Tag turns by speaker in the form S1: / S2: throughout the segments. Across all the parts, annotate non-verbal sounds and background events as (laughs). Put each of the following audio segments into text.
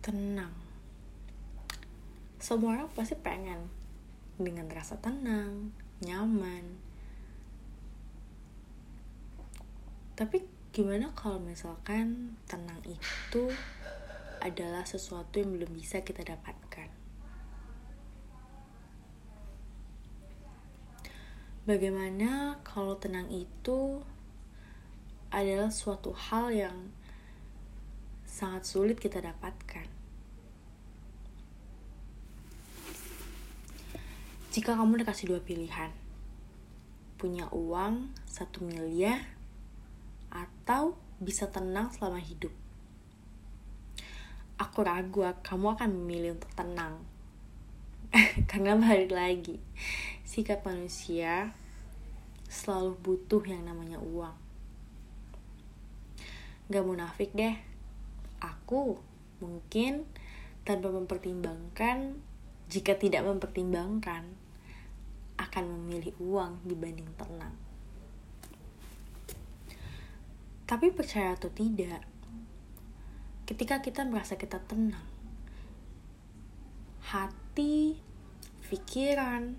S1: tenang. Semua orang pasti pengen dengan rasa tenang, nyaman. Tapi gimana kalau misalkan tenang itu adalah sesuatu yang belum bisa kita dapatkan? Bagaimana kalau tenang itu adalah suatu hal yang sangat sulit kita dapatkan? Jika kamu dikasih dua pilihan, punya uang satu miliar atau bisa tenang selama hidup. Aku ragu kamu akan memilih untuk tenang. (laughs) Karena balik lagi, sikap manusia selalu butuh yang namanya uang. Gak munafik deh, aku mungkin tanpa mempertimbangkan, jika tidak mempertimbangkan, akan memilih uang dibanding tenang. Tapi percaya atau tidak, ketika kita merasa kita tenang, hati, pikiran,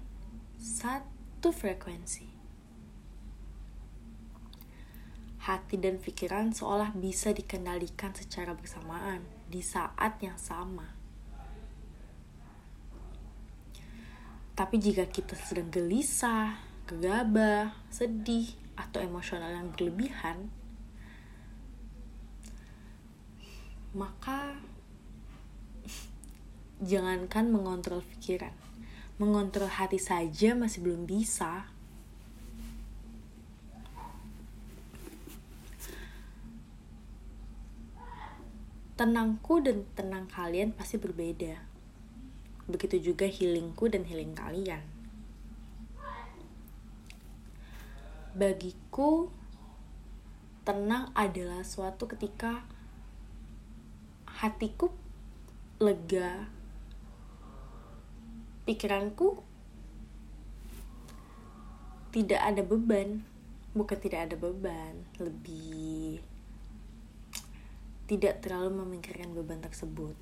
S1: satu frekuensi. Hati dan pikiran seolah bisa dikendalikan secara bersamaan di saat yang sama. Tapi jika kita sedang gelisah, gegabah, sedih, atau emosional yang berlebihan, maka (laughs) jangankan mengontrol pikiran, mengontrol hati saja masih belum bisa. Tenangku dan tenang kalian pasti berbeda. Begitu juga healingku dan healing kalian. Bagiku, tenang adalah suatu ketika hatiku lega pikiranku tidak ada beban bukan tidak ada beban lebih tidak terlalu memikirkan beban tersebut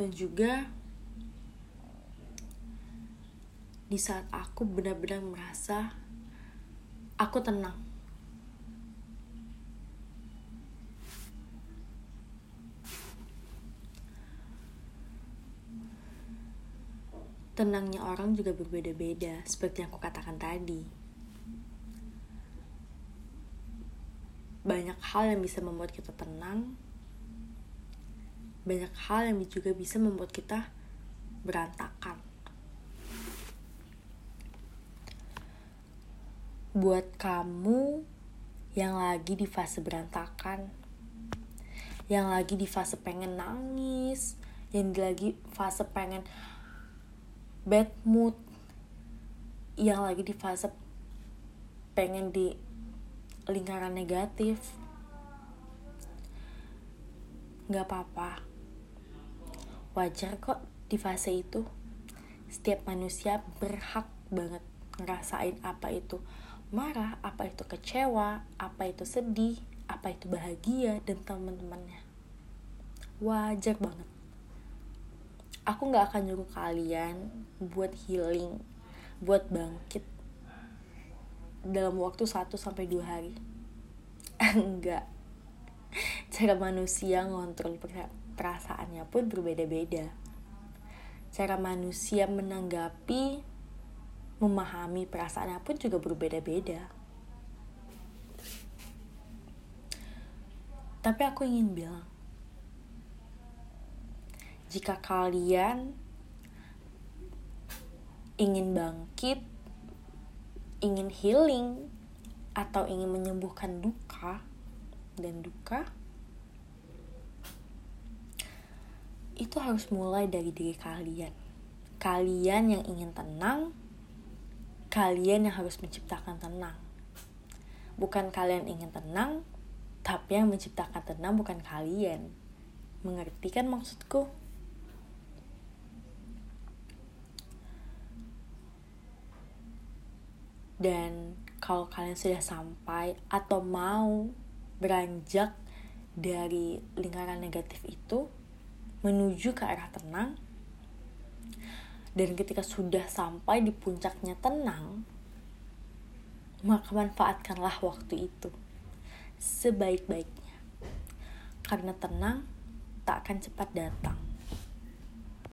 S1: dan juga di saat aku benar-benar merasa aku tenang tenangnya orang juga berbeda-beda, seperti yang aku katakan tadi. Banyak hal yang bisa membuat kita tenang, banyak hal yang juga bisa membuat kita berantakan. Buat kamu yang lagi di fase berantakan, yang lagi di fase pengen nangis, yang lagi fase pengen bad mood yang lagi di fase pengen di lingkaran negatif. Nggak apa-apa. Wajar kok di fase itu. Setiap manusia berhak banget ngerasain apa itu marah, apa itu kecewa, apa itu sedih, apa itu bahagia dan teman-temannya. Wajar banget. Aku nggak akan nyuruh kalian buat healing buat bangkit dalam waktu 1 sampai dua hari. (laughs) Enggak. Cara manusia ngontrol perasaannya pun berbeda-beda. Cara manusia menanggapi memahami perasaannya pun juga berbeda-beda. Tapi aku ingin bilang jika kalian ingin bangkit, ingin healing, atau ingin menyembuhkan duka dan duka, itu harus mulai dari diri kalian. Kalian yang ingin tenang, kalian yang harus menciptakan tenang. Bukan kalian ingin tenang, tapi yang menciptakan tenang bukan kalian. Mengerti kan maksudku? Dan kalau kalian sudah sampai atau mau beranjak dari lingkaran negatif itu menuju ke arah tenang dan ketika sudah sampai di puncaknya tenang maka manfaatkanlah waktu itu sebaik-baiknya. Karena tenang tak akan cepat datang